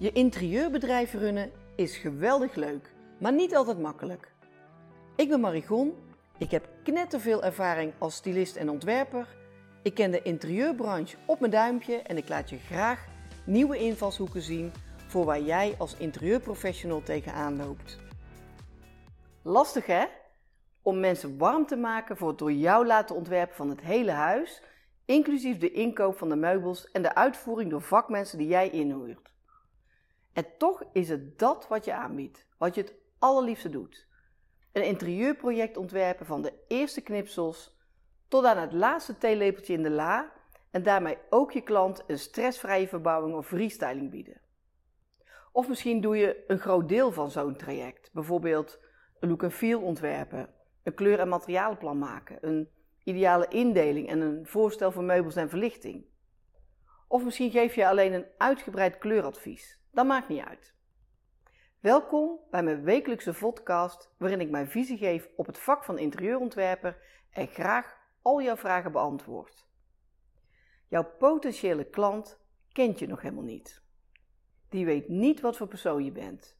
Je interieurbedrijf runnen is geweldig leuk, maar niet altijd makkelijk. Ik ben Marigon, ik heb knetterveel ervaring als stylist en ontwerper. Ik ken de interieurbranche op mijn duimpje en ik laat je graag nieuwe invalshoeken zien voor waar jij als interieurprofessional tegenaan loopt. Lastig hè? Om mensen warm te maken voor het door jou laten ontwerpen van het hele huis, inclusief de inkoop van de meubels en de uitvoering door vakmensen die jij inhuurt. En toch is het dat wat je aanbiedt, wat je het allerliefste doet. Een interieurproject ontwerpen van de eerste knipsels tot aan het laatste theelepeltje in de la en daarmee ook je klant een stressvrije verbouwing of restyling bieden. Of misschien doe je een groot deel van zo'n traject, bijvoorbeeld een look and feel ontwerpen, een kleur- en materialenplan maken, een ideale indeling en een voorstel voor meubels en verlichting. Of misschien geef je alleen een uitgebreid kleuradvies. Dat maakt niet uit. Welkom bij mijn wekelijkse podcast waarin ik mijn visie geef op het vak van interieurontwerper en graag al jouw vragen beantwoord. Jouw potentiële klant kent je nog helemaal niet. Die weet niet wat voor persoon je bent,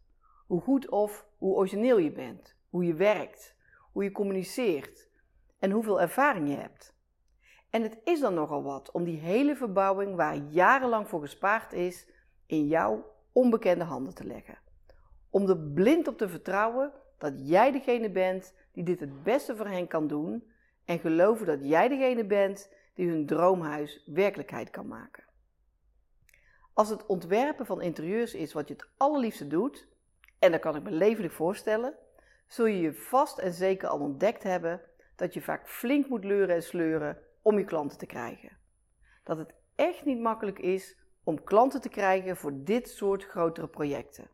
hoe goed of hoe origineel je bent, hoe je werkt, hoe je communiceert en hoeveel ervaring je hebt. En het is dan nogal wat om die hele verbouwing waar jarenlang voor gespaard is, in jouw onbekende handen te leggen. Om er blind op te vertrouwen dat jij degene bent die dit het beste voor hen kan doen en geloven dat jij degene bent die hun droomhuis werkelijkheid kan maken. Als het ontwerpen van interieurs is wat je het allerliefste doet, en dat kan ik me levendig voorstellen, zul je je vast en zeker al ontdekt hebben dat je vaak flink moet leuren en sleuren om je klanten te krijgen. Dat het echt niet makkelijk is om klanten te krijgen voor dit soort grotere projecten.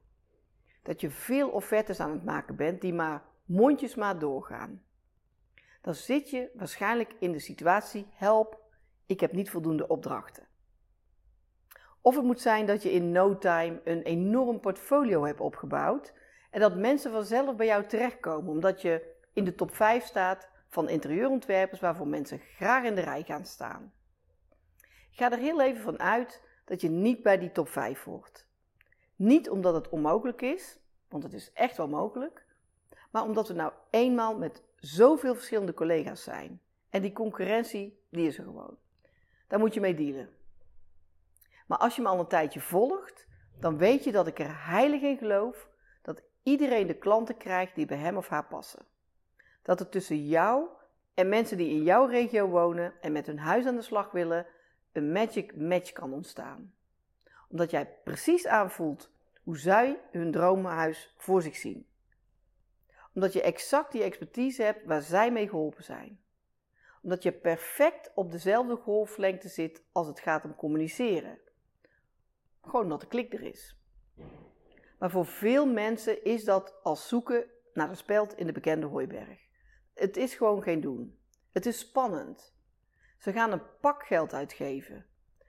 Dat je veel offertes aan het maken bent die maar mondjesmaat doorgaan. Dan zit je waarschijnlijk in de situatie: help, ik heb niet voldoende opdrachten. Of het moet zijn dat je in no time een enorm portfolio hebt opgebouwd en dat mensen vanzelf bij jou terechtkomen omdat je in de top 5 staat van interieurontwerpers waarvoor mensen graag in de rij gaan staan. Ga er heel even van uit dat je niet bij die top 5 hoort. Niet omdat het onmogelijk is, want het is echt wel mogelijk, maar omdat we nou eenmaal met zoveel verschillende collega's zijn. En die concurrentie, die is er gewoon. Daar moet je mee dealen. Maar als je me al een tijdje volgt, dan weet je dat ik er heilig in geloof dat iedereen de klanten krijgt die bij hem of haar passen. Dat er tussen jou en mensen die in jouw regio wonen en met hun huis aan de slag willen, een magic match kan ontstaan. Omdat jij precies aanvoelt hoe zij hun droomhuis voor zich zien. Omdat je exact die expertise hebt waar zij mee geholpen zijn. Omdat je perfect op dezelfde golflengte zit als het gaat om communiceren. Gewoon omdat de klik er is. Maar voor veel mensen is dat als zoeken naar de speld in de bekende hooiberg. Het is gewoon geen doen. Het is spannend. Ze gaan een pak geld uitgeven.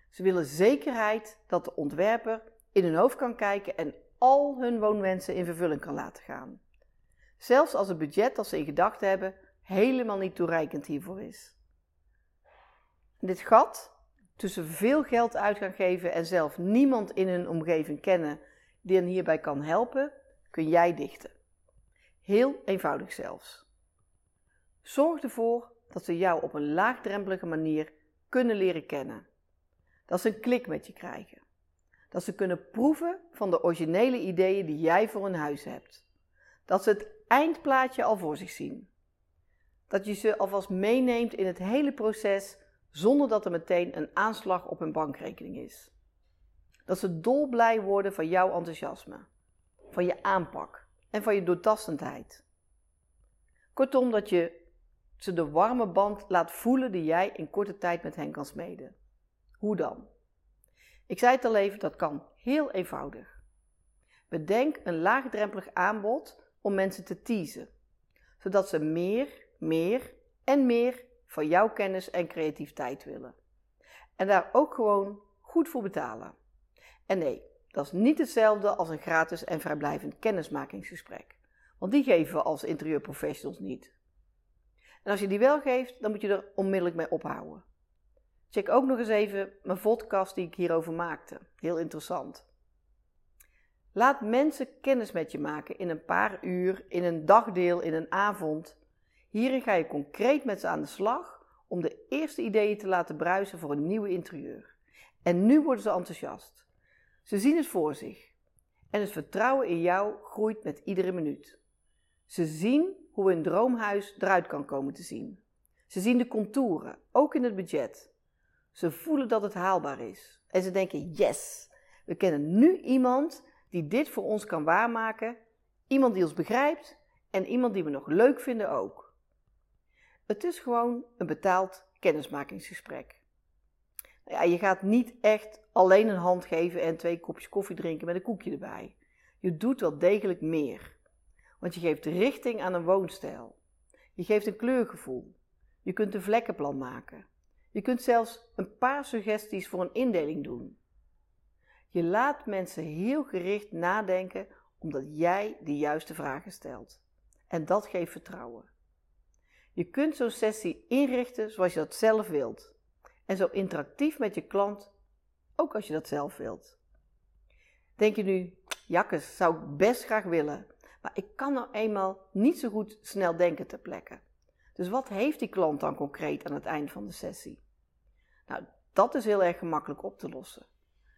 Ze willen zekerheid dat de ontwerper in hun hoofd kan kijken en al hun woonwensen in vervulling kan laten gaan. Zelfs als het budget dat ze in gedachten hebben helemaal niet toereikend hiervoor is. Dit gat tussen veel geld uit gaan geven en zelf niemand in hun omgeving kennen die hen hierbij kan helpen, kun jij dichten. Heel eenvoudig zelfs. Zorg ervoor dat ze jou op een laagdrempelige manier kunnen leren kennen. Dat ze een klik met je krijgen. Dat ze kunnen proeven van de originele ideeën die jij voor hun huis hebt. Dat ze het eindplaatje al voor zich zien. Dat je ze alvast meeneemt in het hele proces zonder dat er meteen een aanslag op hun bankrekening is. Dat ze dolblij worden van jouw enthousiasme, van je aanpak en van je doortastendheid. Kortom, dat je ze de warme band laat voelen die jij in korte tijd met hen kan smeden. Hoe dan? Ik zei het al even, dat kan heel eenvoudig. Bedenk een laagdrempelig aanbod om mensen te teasen, zodat ze meer, meer en meer van jouw kennis en creativiteit willen. En daar ook gewoon goed voor betalen. En nee, dat is niet hetzelfde als een gratis en vrijblijvend kennismakingsgesprek. Want die geven we als interieurprofessionals niet. En als je die wel geeft, dan moet je er onmiddellijk mee ophouden. Check ook nog eens even mijn podcast die ik hierover maakte. Heel interessant. Laat mensen kennis met je maken in een paar uur, in een dagdeel, in een avond. Hierin ga je concreet met ze aan de slag om de eerste ideeën te laten bruisen voor een nieuwe interieur. En nu worden ze enthousiast. Ze zien het voor zich. En het vertrouwen in jou groeit met iedere minuut. Ze zien hoe een droomhuis eruit kan komen te zien. Ze zien de contouren, ook in het budget. Ze voelen dat het haalbaar is. En ze denken: yes, we kennen nu iemand die dit voor ons kan waarmaken. Iemand die ons begrijpt en iemand die we nog leuk vinden ook. Het is gewoon een betaald kennismakingsgesprek. Nou ja, je gaat niet echt alleen een hand geven en twee kopjes koffie drinken met een koekje erbij. Je doet wel degelijk meer. Want je geeft richting aan een woonstijl. Je geeft een kleurgevoel. Je kunt een vlekkenplan maken. Je kunt zelfs een paar suggesties voor een indeling doen. Je laat mensen heel gericht nadenken omdat jij de juiste vragen stelt. En dat geeft vertrouwen. Je kunt zo'n sessie inrichten zoals je dat zelf wilt. En zo interactief met je klant, ook als je dat zelf wilt. Denk je nu, jakkes, zou ik best graag willen, maar ik kan nou eenmaal niet zo goed snel denken ter plekke. Dus wat heeft die klant dan concreet aan het eind van de sessie? Nou, dat is heel erg gemakkelijk op te lossen.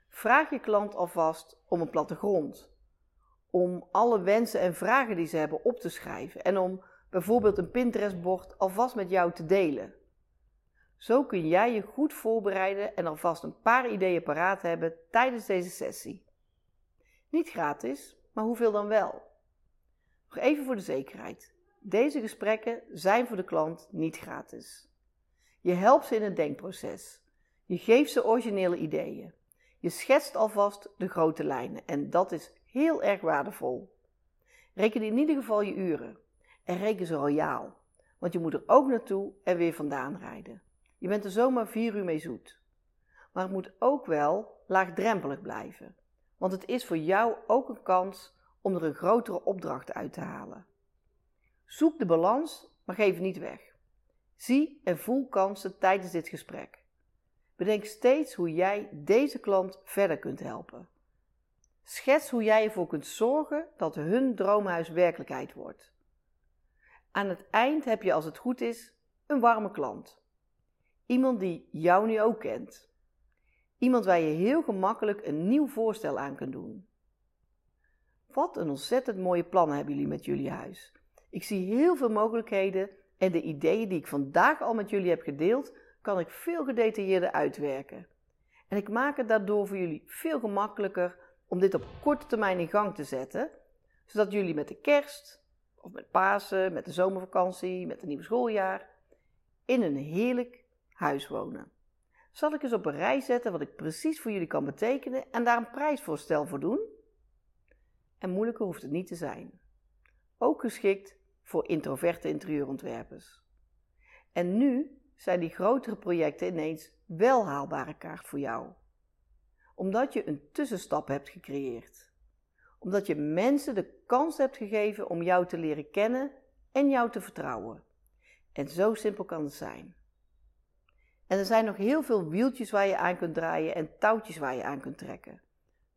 Vraag je klant alvast om een plattegrond, om alle wensen en vragen die ze hebben op te schrijven en om bijvoorbeeld een Pinterest-bord alvast met jou te delen. Zo kun jij je goed voorbereiden en alvast een paar ideeën paraat hebben tijdens deze sessie. Niet gratis, maar hoeveel dan wel? Nog even voor de zekerheid. Deze gesprekken zijn voor de klant niet gratis. Je helpt ze in het denkproces. Je geeft ze originele ideeën. Je schetst alvast de grote lijnen en dat is heel erg waardevol. Reken in ieder geval je uren en reken ze royaal, want je moet er ook naartoe en weer vandaan rijden. Je bent er zomaar vier uur mee zoet. Maar het moet ook wel laagdrempelig blijven, want het is voor jou ook een kans om er een grotere opdracht uit te halen. Zoek de balans, maar geef niet weg. Zie en voel kansen tijdens dit gesprek. Bedenk steeds hoe jij deze klant verder kunt helpen. Schets hoe jij ervoor kunt zorgen dat hun droomhuis werkelijkheid wordt. Aan het eind heb je, als het goed is, een warme klant. Iemand die jou nu ook kent. Iemand waar je heel gemakkelijk een nieuw voorstel aan kunt doen. Wat een ontzettend mooie plannen hebben jullie met jullie huis. Ik zie heel veel mogelijkheden en de ideeën die ik vandaag al met jullie heb gedeeld, kan ik veel gedetailleerder uitwerken. En ik maak het daardoor voor jullie veel gemakkelijker om dit op korte termijn in gang te zetten, zodat jullie met de kerst, of met Pasen, met de zomervakantie, met het nieuwe schooljaar, in een heerlijk huis wonen. Zal ik eens op een rij zetten wat ik precies voor jullie kan betekenen en daar een prijsvoorstel voor doen? En moeilijker hoeft het niet te zijn. Ook geschikt voor introverte interieurontwerpers. En nu zijn die grotere projecten ineens wel haalbare kaart voor jou. Omdat je een tussenstap hebt gecreëerd. Omdat je mensen de kans hebt gegeven om jou te leren kennen en jou te vertrouwen. En zo simpel kan het zijn. En er zijn nog heel veel wieltjes waar je aan kunt draaien en touwtjes waar je aan kunt trekken.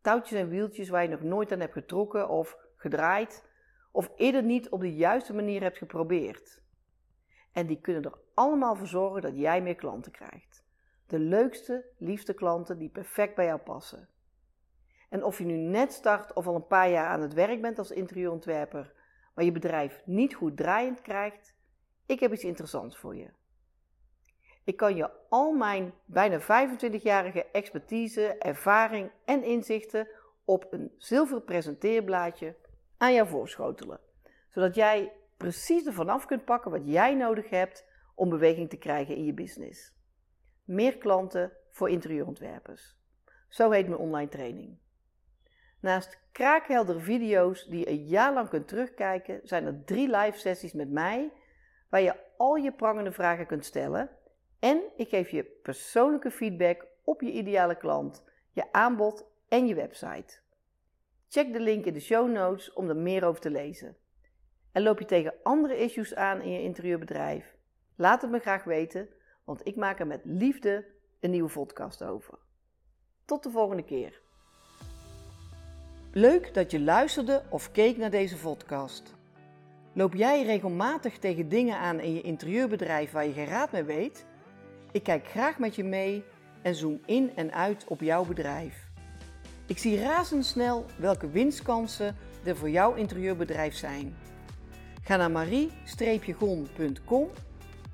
Touwtjes en wieltjes waar je nog nooit aan hebt getrokken of gedraaid, of eerder niet op de juiste manier hebt geprobeerd. En die kunnen er allemaal voor zorgen dat jij meer klanten krijgt. De leukste, liefste klanten die perfect bij jou passen. En of je nu net start of al een paar jaar aan het werk bent als interieurontwerper, maar je bedrijf niet goed draaiend krijgt, ik heb iets interessants voor je. Ik kan je al mijn bijna 25-jarige expertise, ervaring en inzichten op een zilveren presenteerblaadje aan jou voorschotelen, zodat jij precies ervan af kunt pakken wat jij nodig hebt om beweging te krijgen in je business. Meer klanten voor interieurontwerpers. Zo heet mijn online training. Naast kraakheldere video's die je een jaar lang kunt terugkijken, zijn er drie live sessies met mij waar je al je prangende vragen kunt stellen en ik geef je persoonlijke feedback op je ideale klant, je aanbod en je website. Check de link in de show notes om er meer over te lezen. En loop je tegen andere issues aan in je interieurbedrijf? Laat het me graag weten, want ik maak er met liefde een nieuwe podcast over. Tot de volgende keer. Leuk dat je luisterde of keek naar deze podcast. Loop jij regelmatig tegen dingen aan in je interieurbedrijf waar je geen raad mee weet? Ik kijk graag met je mee en zoom in en uit op jouw bedrijf. Ik zie razendsnel welke winstkansen er voor jouw interieurbedrijf zijn. Ga naar marie-gon.com,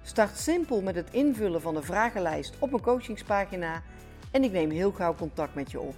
start simpel met het invullen van de vragenlijst op een coachingspagina en ik neem heel gauw contact met je op.